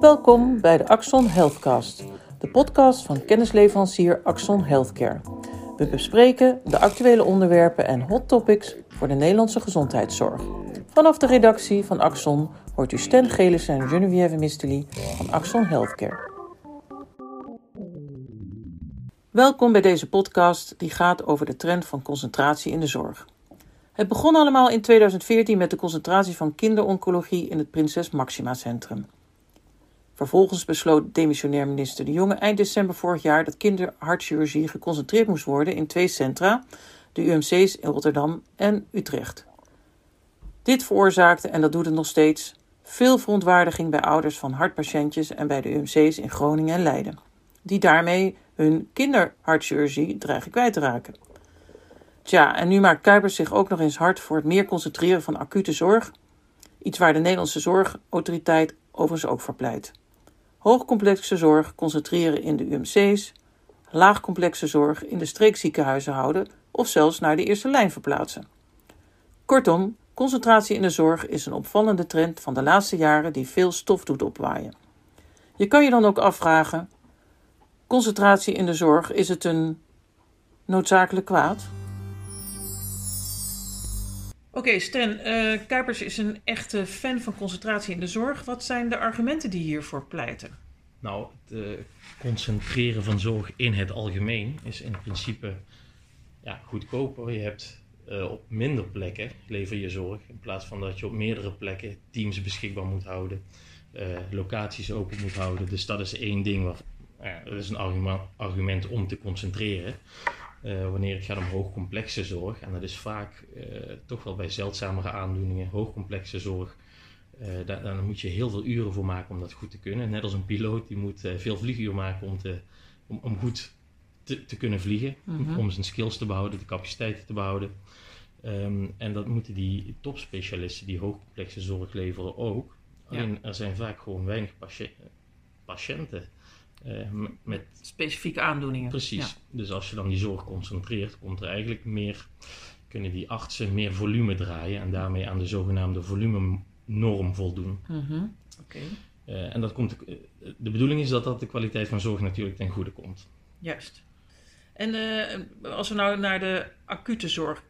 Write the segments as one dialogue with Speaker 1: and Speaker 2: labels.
Speaker 1: Welkom bij de Axon Healthcast, de podcast van kennisleverancier Axon Healthcare. We bespreken de actuele onderwerpen en hot topics voor de Nederlandse gezondheidszorg. Vanaf de redactie van Axon hoort u Sten Gelissen en Geneviève Misteli van Axon Healthcare. Welkom bij deze podcast die gaat over de trend van concentratie in de zorg. Het begon allemaal in 2014 met de concentratie van kinderoncologie in het Prinses Maxima Centrum. Vervolgens besloot demissionair minister De Jonge eind december vorig jaar dat kinderhartchirurgie geconcentreerd moest worden in twee centra, de UMC's in Rotterdam en Utrecht. Dit veroorzaakte, en dat doet het nog steeds, veel verontwaardiging bij ouders van hartpatiëntjes en bij de UMC's in Groningen en Leiden, die daarmee hun kinderhartchirurgie dreigen kwijt te raken. Tja, en nu maakt Kuipers zich ook nog eens hard voor het meer concentreren van acute zorg, iets waar de Nederlandse Zorgautoriteit overigens ook voor pleit. Hoogcomplexe zorg concentreren in de UMC's, laagcomplexe zorg in de streekziekenhuizen houden of zelfs naar de eerste lijn verplaatsen. Kortom, concentratie in de zorg is een opvallende trend van de laatste jaren die veel stof doet opwaaien. Je kan je dan ook afvragen: concentratie in de zorg, is het een noodzakelijk kwaad? Oké, Sten, uh, Kuipers is een echte fan van concentratie in de zorg. Wat zijn de argumenten die hiervoor pleiten?
Speaker 2: Nou, het uh, concentreren van zorg in het algemeen is in principe ja, goedkoper. Je hebt uh, op minder plekken lever je zorg in plaats van dat je op meerdere plekken teams beschikbaar moet houden, locaties open moet houden. Dus dat is één ding wat, dat is een argument om te concentreren. Uh, wanneer het gaat om hoogcomplexe zorg. En dat is vaak uh, toch wel bij zeldzamere aandoeningen, hoogcomplexe zorg. Uh, daar, daar, moet je heel veel uren voor maken om dat goed te kunnen. Net als een piloot, die moet veel vlieguur maken om, te, om, om goed te, te kunnen vliegen. Om zijn skills te behouden, de capaciteiten te behouden. Um, en dat moeten die topspecialisten die hoogcomplexe zorg leveren ook. Alleen ja. er zijn vaak gewoon weinig patiënten.
Speaker 1: Uh, met specifieke aandoeningen.
Speaker 2: Precies. Ja. Dus als je dan die zorg concentreert, komt er eigenlijk meer, kunnen die artsen meer volume draaien en daarmee aan de zogenaamde volumenorm voldoen.
Speaker 1: Oké. Okay.
Speaker 2: Uh, en dat komt, de bedoeling is dat dat de kwaliteit van zorg natuurlijk ten goede komt.
Speaker 1: Juist. En als we nou naar de acute zorg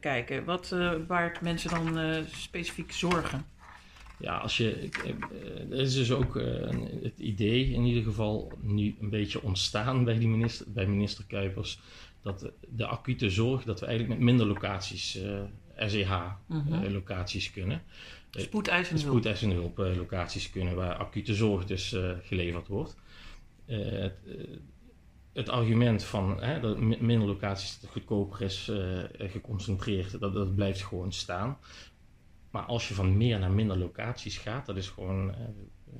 Speaker 1: kijken, wat baart mensen dan specifiek zorgen?
Speaker 2: Ja, als je. Er is dus ook uh, het idee, in ieder geval, nu een beetje ontstaan bij, die minister, bij minister Kuipers. Dat de acute zorg, dat we eigenlijk met minder locaties, uh, SEH-locaties -hmm. uh, kunnen.
Speaker 1: Spoedeisende hulp.
Speaker 2: Spoedeisende hulp locaties kunnen, waar acute zorg dus geleverd wordt. Het, het, argument van hè, dat minder locaties goedkoper is geconcentreerd, dat, dat blijft gewoon staan. Maar als je van meer naar minder locaties gaat, dat is gewoon, eh,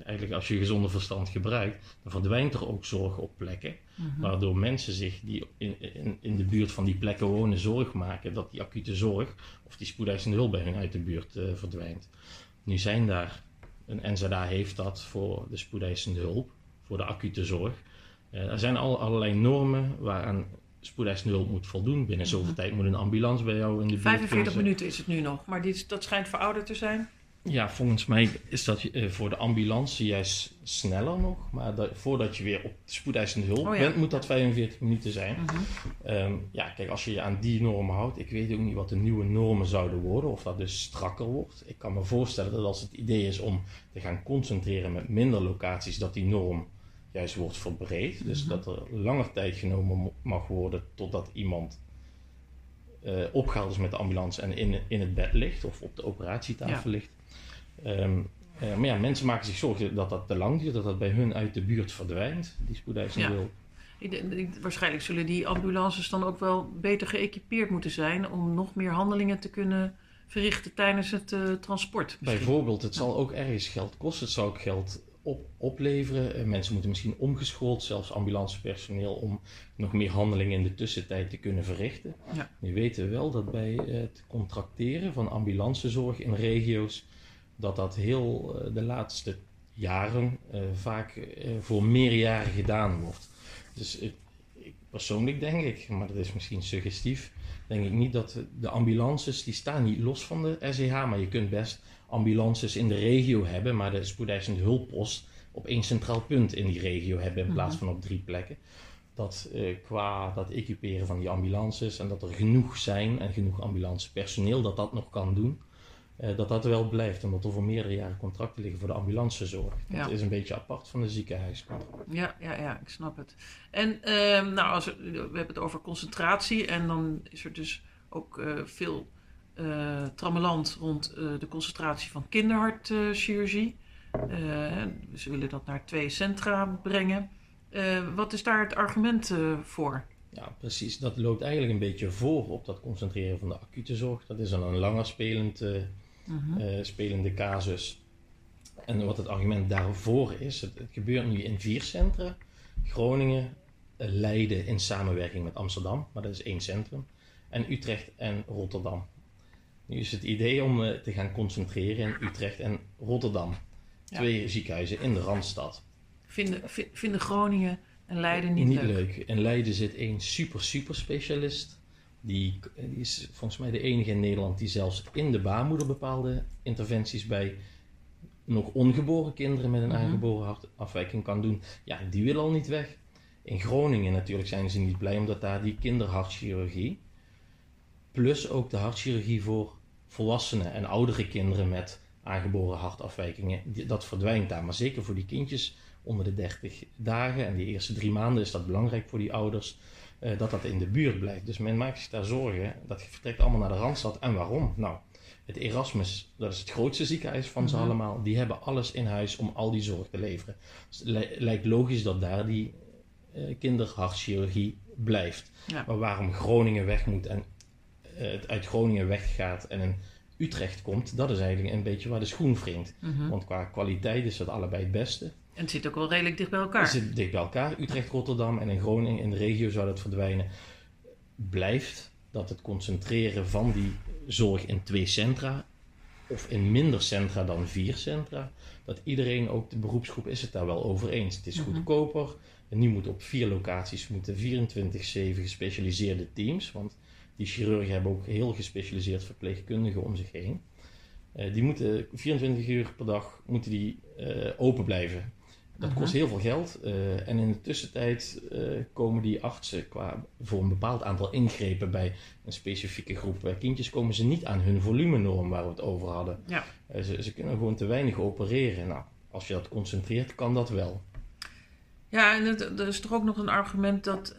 Speaker 2: eigenlijk als je gezonde verstand gebruikt, dan verdwijnt er ook zorg op plekken. Mm -hmm. Waardoor mensen zich die in, in, in, de buurt van die plekken wonen zorg maken dat die acute zorg of die spoedeisende hulp bij hun uit de buurt uh, verdwijnt. Nu zijn daar, een NZA heeft dat voor de spoedeisende hulp, voor de acute zorg. Uh, er zijn al, allerlei normen waaraan spoedeisende hulp moet voldoen. Binnen zoveel tijd moet een ambulance bij jou in de buurt
Speaker 1: 45 minuten is het nu nog, maar dit, dat schijnt verouderd te zijn.
Speaker 2: Ja, volgens mij is dat uh, voor de ambulance juist sneller nog. Maar dat, voordat je weer op spoedeisende hulp oh, ja. bent, moet dat 45 minuten zijn. -hmm. um, ja, kijk, als je je aan die normen houdt, ik weet ook niet wat de nieuwe normen zouden worden, of dat dus strakker wordt. Ik kan me voorstellen dat als het idee is om te gaan concentreren met minder locaties, dat die norm juist wordt verbreed. Dus mm -hmm. dat er langer tijd genomen mag worden totdat iemand uh, opgehaald is met de ambulance en in, in het bed ligt of op de operatietafel ja. ligt. Um, uh, maar ja, mensen maken zich zorgen dat dat te lang duurt, dat dat bij hun uit de buurt verdwijnt, die spoedeisende.
Speaker 1: Ja. Waarschijnlijk zullen die ambulances dan ook wel beter geëquipeerd moeten zijn om nog meer handelingen te kunnen verrichten tijdens het uh, transport.
Speaker 2: Misschien. Bijvoorbeeld, het zal ook ergens geld kosten. Het zal ook geld op, opleveren. Mensen moeten misschien omgeschoold, zelfs ambulancepersoneel, om nog meer handelingen in de tussentijd te kunnen verrichten. Ja. Nu weten we wel dat bij het contracteren van ambulancezorg in regio's, dat dat heel de laatste jaren uh, vaak uh, voor meerjaren gedaan wordt. Dus ik, persoonlijk denk ik, maar dat is misschien suggestief, denk ik niet dat de ambulances, die staan niet los van de SEH, maar je kunt best ambulances in de regio hebben, maar de spoedeisende hulppost op één centraal punt in die regio hebben in plaats mhm. van op drie plekken. Dat uh, qua dat equiperen van die ambulances en dat er genoeg zijn en genoeg ambulancepersoneel dat dat nog kan doen. Uh, dat dat wel blijft, omdat er voor meerdere jaren contracten liggen voor de ambulancezorg. Dat is een beetje apart van de ziekenhuiskant.
Speaker 1: Ja, ja, ja, ik snap het. En uh, nou, als we, we, hebben het over concentratie en dan is er dus ook uh, veel trammeland rond de concentratie van kinderhartchirurgie. ze willen dat naar twee centra brengen. wat is daar het argument voor?
Speaker 2: Ja, precies. Dat loopt eigenlijk een beetje voor op dat concentreren van de acute zorg. Dat is dan een langer spelend uh, spelende casus. En wat het argument daarvoor is, het, het gebeurt nu in vier centra. Groningen, uh, Leiden in samenwerking met Amsterdam, maar dat is één centrum. En Utrecht en Rotterdam. Nu is het idee om te gaan concentreren in Utrecht en Rotterdam. Twee ziekenhuizen in de Randstad.
Speaker 1: Vinden, vinden Groningen en Leiden niet,
Speaker 2: niet leuk? In Leiden zit één super, super specialist die, die, is volgens mij de enige in Nederland die zelfs in de baarmoeder bepaalde interventies bij nog ongeboren kinderen met een mm aangeboren hartafwijking kan doen. Ja, die wil al niet weg. In Groningen natuurlijk zijn ze niet blij omdat daar die kinderhartchirurgie, plus ook de hartchirurgie voor volwassenen en oudere kinderen met aangeboren hartafwijkingen, dat verdwijnt daar. Maar zeker voor die kindjes onder de 30 dagen en die eerste drie maanden is dat belangrijk voor die ouders uh, dat dat in de buurt blijft. Dus men maakt zich daar zorgen. Dat vertrekt allemaal naar de Randstad. En waarom? Nou, het Erasmus, dat is het grootste ziekenhuis van ze mhm. allemaal. Die hebben alles in huis om al die zorg te leveren. Dus het lijkt logisch dat daar die uh, kinderhartchirurgie blijft. Maar waarom Groningen weg moet en uh, het uit Groningen weggaat en in Utrecht komt, dat is eigenlijk een beetje waar de schoen wringt. Mhm. Want qua kwaliteit is dat allebei het beste.
Speaker 1: En het zit ook wel redelijk dicht bij elkaar.
Speaker 2: Het zit dicht bij elkaar. Utrecht, Rotterdam en in Groningen, in de regio zou dat verdwijnen. Blijft dat het concentreren van die zorg in twee centra, of in minder centra dan vier centra, dat iedereen, ook de beroepsgroep, is het daar wel over eens. Het is mhm. goedkoper. En nu moet op vier locaties moeten 24-7 gespecialiseerde teams, want die chirurgen hebben ook heel gespecialiseerd verpleegkundigen om zich heen. Uh, die moeten 24 uur per dag moeten die, uh, open blijven. Dat kost heel veel geld. Uh, en in de tussentijd komen die artsen qua, voor een bepaald aantal ingrepen bij een specifieke groep kindjes, komen ze niet aan hun volumenorm waar we het over hadden. Ja. Ze, ze, kunnen gewoon te weinig opereren. Nou, als je dat concentreert, kan dat wel.
Speaker 1: Ja, en het, er is toch ook nog een argument dat,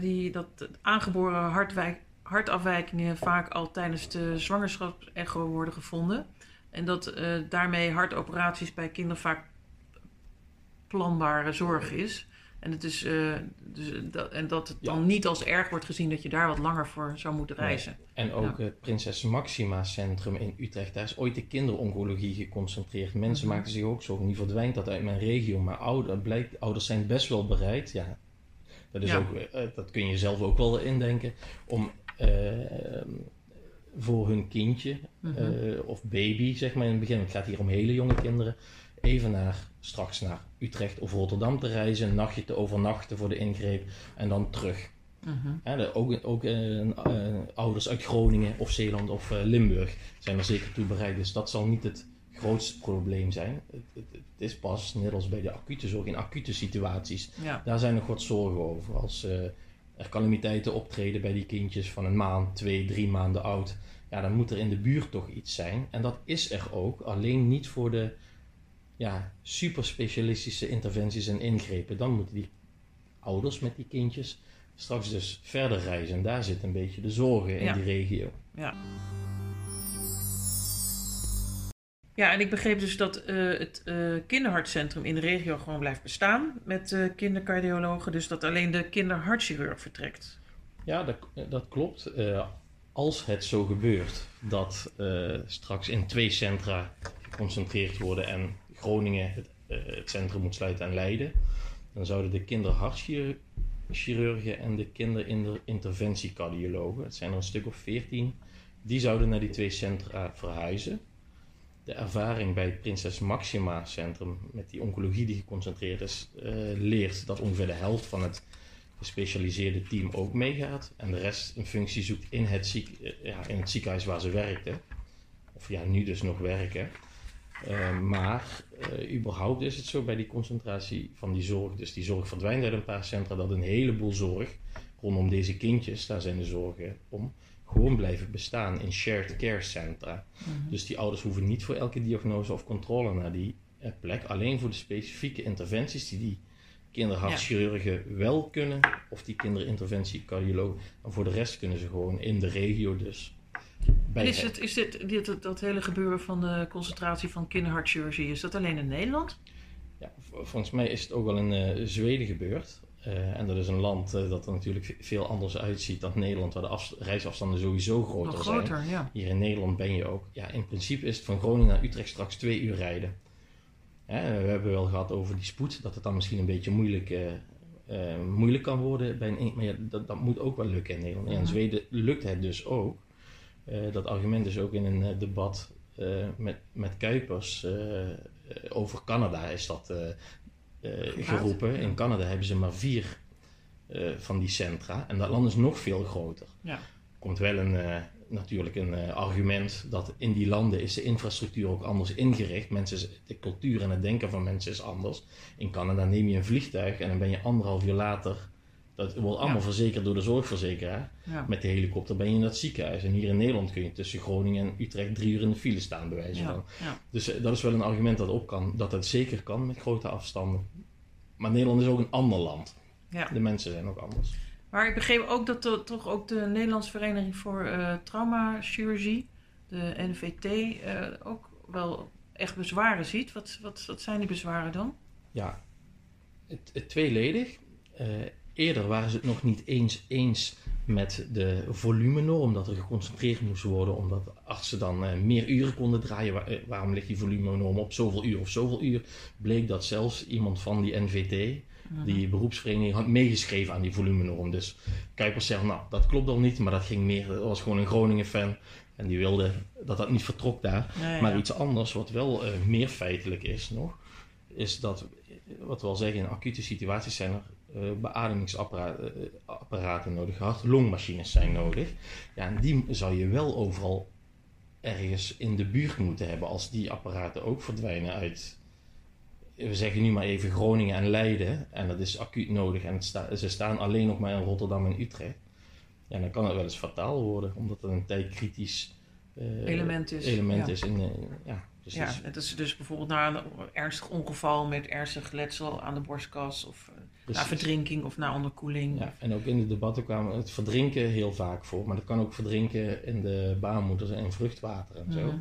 Speaker 1: die, dat aangeboren hartwijk, hartafwijkingen vaak al tijdens de zwangerschapsecho worden gevonden. En dat daarmee hartoperaties bij kinderen vaak planbare zorg is. En, het is, uh, dus dat, en dat het dan niet als erg wordt gezien dat je daar wat langer voor zou moeten reizen.
Speaker 2: En ook het Prinses Maxima Centrum in Utrecht, daar is ooit de kinderoncologie geconcentreerd. Mensen mm maken zich ook zorgen, nu verdwijnt dat uit mijn regio. Maar ouder, blijkt, ouders zijn best wel bereid, ja, dat, is ook, dat kun je zelf ook wel indenken, om voor hun kindje mhm. of baby, zeg maar in het begin, het gaat hier om hele jonge kinderen, even naar, straks naar Utrecht of Rotterdam te reizen, een nachtje te overnachten voor de ingreep en dan terug. Uh ook ook uh, ouders uit Groningen of Zeeland of Limburg zijn er zeker toe bereid. Dus dat zal niet het grootste probleem zijn. Het, het, het, is pas, net als bij de acute zorg, in acute situaties. Daar zijn nog wat zorgen over. Als er calamiteiten optreden bij die kindjes van een maand, twee, drie maanden oud. Ja, dan moet er in de buurt toch iets zijn. En dat is er ook, alleen niet voor de ja, super specialistische interventies en ingrepen. Dan moeten die ouders met die kindjes straks dus verder reizen. En daar zit een beetje de zorgen in die regio.
Speaker 1: Ja. Ja, en ik begreep dus dat uh, het uh, kinderhartcentrum in de regio gewoon blijft bestaan met uh, kindercardiologen. Dus dat alleen de kinderhartchirurg vertrekt.
Speaker 2: Ja, dat, dat klopt. als het zo gebeurt dat straks in twee centra geconcentreerd worden en Groningen het, het centrum moet sluiten en Leiden, dan zouden de kinderhartchirurgen en de kinderinterventiecardiologen, het zijn er een stuk of veertien, die zouden naar die twee centra verhuizen. De ervaring bij het Prinses Maxima Centrum met die oncologie die geconcentreerd is, uh, leert dat ongeveer de helft van het gespecialiseerde team ook meegaat. En de rest een functie zoekt in het, eh, ja, in het ziekenhuis waar ze werkten. Of ja, nu dus nog werken. Uh, maar überhaupt is het zo bij die concentratie van die zorg. Dus die zorg verdwijnt uit een paar centra. Dat een heleboel zorg rondom deze kindjes, daar zijn de zorgen om, gewoon blijven bestaan in shared care centra. Mhm. Dus die ouders hoeven niet voor elke diagnose of controle naar die uh, plek. Alleen voor de specifieke interventies die die kinderhartchirurgen wel kunnen. Of die kinderinterventiecardiologen. En voor de rest kunnen ze gewoon in de regio dus
Speaker 1: is, het, is dit, dit, dat hele gebeuren van de concentratie van kinderhartchirurgie, is dat alleen in Nederland?
Speaker 2: Ja, volgens mij is het ook al in uh, Zweden gebeurd. Uh, en dat is een land uh, dat er natuurlijk veel anders uitziet dan Nederland, waar de reisafstanden sowieso groter, groter zijn. Ja. Hier in Nederland ben je ook. Ja, in principe is het van Groningen naar Utrecht straks twee uur rijden. Hè, we hebben wel gehad over die spoed, dat het dan misschien een beetje moeilijk, moeilijk kan worden. Bij een, maar ja, dat, dat, moet ook wel lukken in Nederland. En in. Zweden lukt het dus ook. Dat argument is ook in een debat met, met Kuipers over Canada is dat geroepen. In Canada hebben ze maar vier van die centra en dat land is nog veel groter. Ja. Komt wel een, natuurlijk een argument dat in die landen is de infrastructuur ook anders ingericht. Mensen, de cultuur en het denken van mensen is anders. In Canada neem je een vliegtuig en dan ben je anderhalf uur later dat wordt allemaal verzekerd door de zorgverzekeraar. Met de helikopter ben je in dat ziekenhuis. En hier in Nederland kun je tussen Groningen en Utrecht drie uur in de file staan, bij wijze van. Dus eh, dat is wel een argument dat op kan, dat het zeker kan met grote afstanden. Maar Nederland is ook een ander land. De mensen zijn ook anders.
Speaker 1: Maar ik begreep ook dat de, toch ook de Nederlandse Vereniging voor uh, Traumachirurgie, de NVT, uh, eh, ook wel echt bezwaren ziet. Wat, wat, wat zijn die bezwaren dan?
Speaker 2: Ja, het, het tweeledig. Eerder waren ze het nog niet eens eens met de volumenorm, dat er geconcentreerd moest worden, omdat artsen dan uh, meer uren konden draaien. Eh, waarom ligt die volumenorm op zoveel uur of zoveel uur? Bleek dat zelfs iemand van die NVT, mhm. die beroepsvereniging, had meegeschreven aan die volumenorm. Dus Kuipers zegt, nou, dat klopt al niet, maar dat ging meer, dat was gewoon een Groningen-fan. En die wilde dat dat niet vertrok daar. Maar iets anders, wat wel uh, meer feitelijk is nog, is dat, wat we al zeggen, in acute situaties zijn er uh, beademingsapparaten nodig, hart-longmachines zijn nodig. Ja, en die zou je wel overal ergens in de buurt moeten hebben als die apparaten ook verdwijnen uit, we zeggen nu maar even Groningen en Leiden, en dat is acuut nodig en ze staan alleen nog maar in Rotterdam en Utrecht. Ja, dan kan het wel eens fataal worden, omdat het een tijdkritisch
Speaker 1: uh, element is,
Speaker 2: element is in, uh, ja,
Speaker 1: Ja, het is dus bijvoorbeeld na een ernstig ongeval met ernstig letsel aan de borstkas of na verdrinking of na onderkoeling.
Speaker 2: Ja, en ook in de debatten kwam het verdrinken heel vaak voor, maar dat kan ook verdrinken in de baarmoeders en vruchtwater en zo.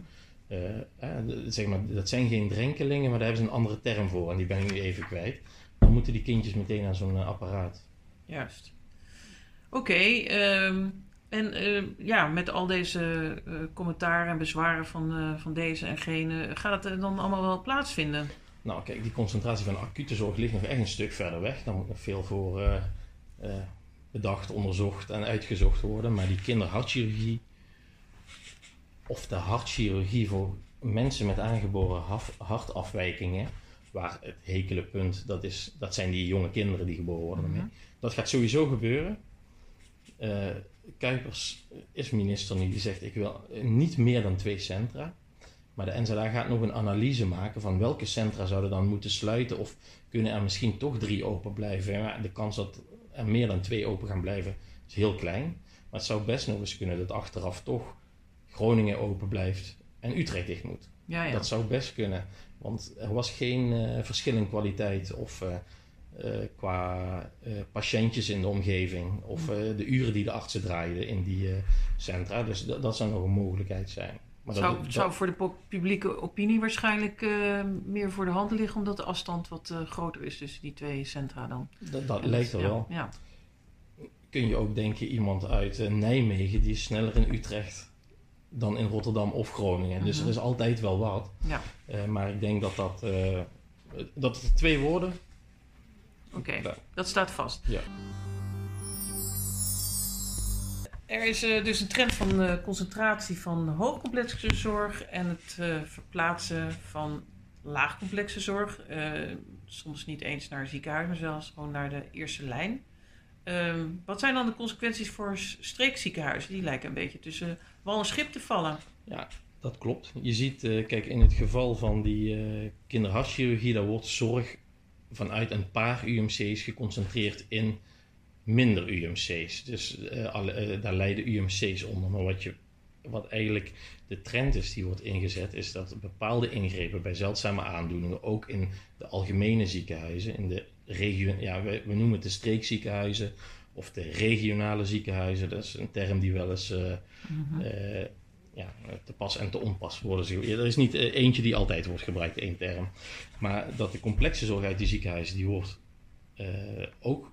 Speaker 2: uh, zeg maar, dat zijn geen drenkelingen, maar daar hebben ze een andere term voor en die ben ik nu even kwijt. Dan moeten die kindjes meteen aan zo'n apparaat.
Speaker 1: Juist. Oké, ehm, en ja, met al deze commentaren en bezwaren van, van deze en gene, gaat het dan allemaal wel plaatsvinden?
Speaker 2: Nou, kijk, die concentratie van acute zorg ligt nog echt een stuk verder weg. Daar moet nog veel voor bedacht, onderzocht en uitgezocht worden. Maar die kinderhartchirurgie, of de hartchirurgie voor mensen met aangeboren hartafwijkingen, waar het hekele punt, dat, is, dat zijn die jonge kinderen die geboren worden. Mm Dat gaat sowieso gebeuren. Kuipers is minister nu, die zegt ik wil niet meer dan twee centra. Maar de NZA gaat nog een analyse maken van welke centra zouden dan moeten sluiten of kunnen er misschien toch drie open blijven. Maar de kans dat er meer dan twee open gaan blijven is heel klein. Maar het zou best nog eens kunnen dat achteraf toch Groningen open blijft en Utrecht dicht moet. Ja, ja. Dat zou best kunnen, want er was geen uh, verschil in kwaliteit of uh, uh, qua patiëntjes in de omgeving of hm. de uren die de artsen draaiden in die centra. Dus dat zou nog een mogelijkheid zijn.
Speaker 1: Maar zou, zou voor de publieke opinie waarschijnlijk meer voor de hand liggen, omdat de afstand wat groter is tussen die twee centra dan?
Speaker 2: Dat, dat lijkt er wel. Ja. Kun je ook denken, iemand uit Nijmegen die is sneller in Utrecht dan in Rotterdam of Groningen. Dus mhm. er is altijd wel wat. Ja. maar ik denk dat dat, dat twee woorden.
Speaker 1: Oké, dat staat vast. Ja. Er is uh, dus een trend van uh, concentratie van hoogcomplexe zorg en het uh, verplaatsen van laagcomplexe zorg. soms niet eens naar ziekenhuizen, maar zelfs gewoon naar de eerste lijn. Ehm, wat zijn dan de consequenties voor streekziekenhuizen? Die lijken een beetje tussen wal en schip te vallen.
Speaker 2: Ja, dat klopt. Je ziet, kijk, in het geval van die kinderhartchirurgie, daar wordt zorg vanuit een paar UMC's geconcentreerd in minder UMC's. Dus uh, alle, daar leiden UMC's onder. Maar wat, je, wat eigenlijk de trend is die wordt ingezet, is dat bepaalde ingrepen bij zeldzame aandoeningen, ook in de algemene ziekenhuizen, in de regio, ja, we, we, noemen het de streekziekenhuizen of de regionale ziekenhuizen. Dat is een term die wel eens uh, mm-hmm. uh, ja, te pas en te onpas worden. Er is niet uh, eentje die altijd wordt gebruikt, één term. Maar dat de complexe zorg uit die ziekenhuizen, die wordt ook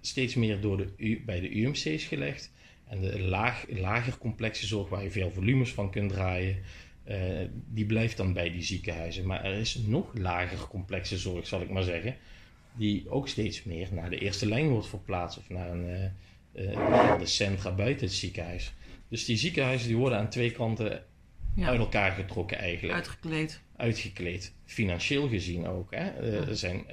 Speaker 2: steeds meer door de, bij de UMC's gelegd. En de laag, lager complexe zorg, waar je veel volumes van kunt draaien, die blijft dan bij die ziekenhuizen. Maar er is nog lager complexe zorg, zal ik maar zeggen die ook steeds meer naar de eerste lijn wordt verplaatst of naar een, de centra buiten het ziekenhuis. Dus die ziekenhuizen die worden aan twee kanten uit elkaar getrokken eigenlijk.
Speaker 1: Uitgekleed.
Speaker 2: Uitgekleed. Financieel gezien ook. Hè. Uh, zijn,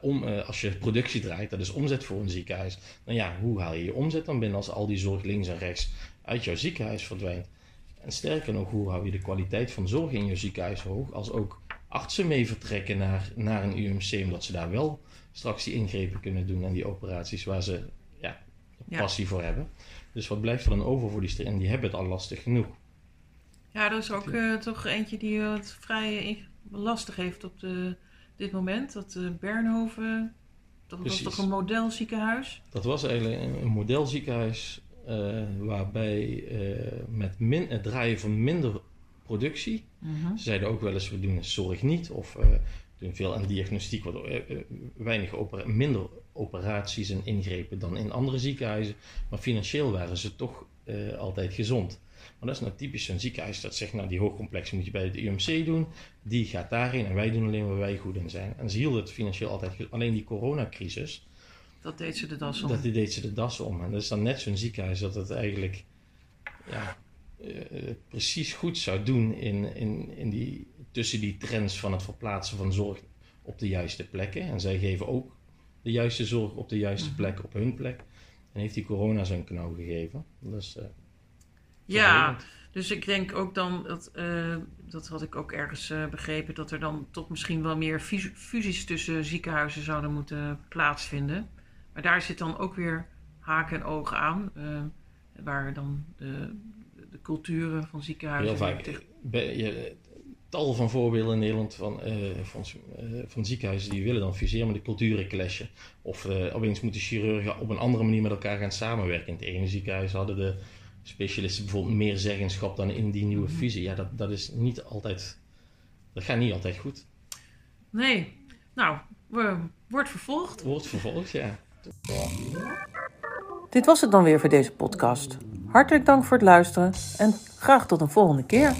Speaker 2: om, als je productie draait, dat is omzet voor een ziekenhuis. Dan ja, hoe haal je je omzet dan binnen als al die zorg links en rechts uit jouw ziekenhuis verdwijnt? En sterker nog, hoe hou je de kwaliteit van zorg in je ziekenhuis hoog als ook artsen mee vertrekken naar, naar een UMC, omdat ze daar wel straks die ingrepen kunnen doen en die operaties waar ze ja, passie voor hebben. Dus wat blijft er dan over voor die En die hebben het al lastig genoeg.
Speaker 1: Ja, dat is ook uh, toch eentje die het vrij lastig heeft op de, dit moment. Dat uh, Bernhoven, dat was toch een modelziekenhuis?
Speaker 2: Dat was eigenlijk een, een modelziekenhuis uh, waarbij met min, het draaien van minder productie. Mhm. Ze zeiden ook wel eens, we doen zorg niet of doen veel aan diagnostiek, wat, uh, weinig opera minder operaties en ingrepen dan in andere ziekenhuizen. Maar financieel waren ze toch altijd gezond. Maar dat is nou typisch zo'n ziekenhuis dat zegt, nou die hoogcomplexe moet je bij het UMC doen, die gaat daarin en wij doen alleen waar wij goed in zijn. En ze hielden het financieel altijd, alleen die coronacrisis,
Speaker 1: dat deed ze de das om.
Speaker 2: Dat deed ze de das om. En dat is dan net zo'n ziekenhuis dat het eigenlijk ja, uh, precies goed zou doen in, in, in die, tussen die trends van het verplaatsen van zorg op de juiste plekken. En zij geven ook de juiste zorg op de juiste mhm. plek, op hun plek. En heeft die corona zo'n knauw gegeven. Dus, uh,
Speaker 1: ja, dus ik denk ook dan, dat, uh, dat had ik ook ergens begrepen, dat er dan toch misschien wel meer fusies tussen ziekenhuizen zouden moeten plaatsvinden. Maar daar zit dan ook weer haken en ogen aan, waar dan de, de culturen van ziekenhuizen.
Speaker 2: Heel vaak. Je, tal van voorbeelden in Nederland van, uh, van, uh, van, ziekenhuizen die willen dan fuseren, maar de culturen clashen. Of uh, opeens moeten chirurgen op een andere manier met elkaar gaan samenwerken. In het ene ziekenhuis hadden de specialisten bijvoorbeeld meer zeggenschap dan in die nieuwe mhm. fusie. Ja, dat, dat is niet altijd. Dat gaat niet altijd goed.
Speaker 1: Nee. Nou, wordt vervolgd.
Speaker 2: Wordt vervolgd, ja.
Speaker 1: Dit was het dan weer voor deze podcast. Hartelijk dank voor het luisteren en graag tot een volgende keer.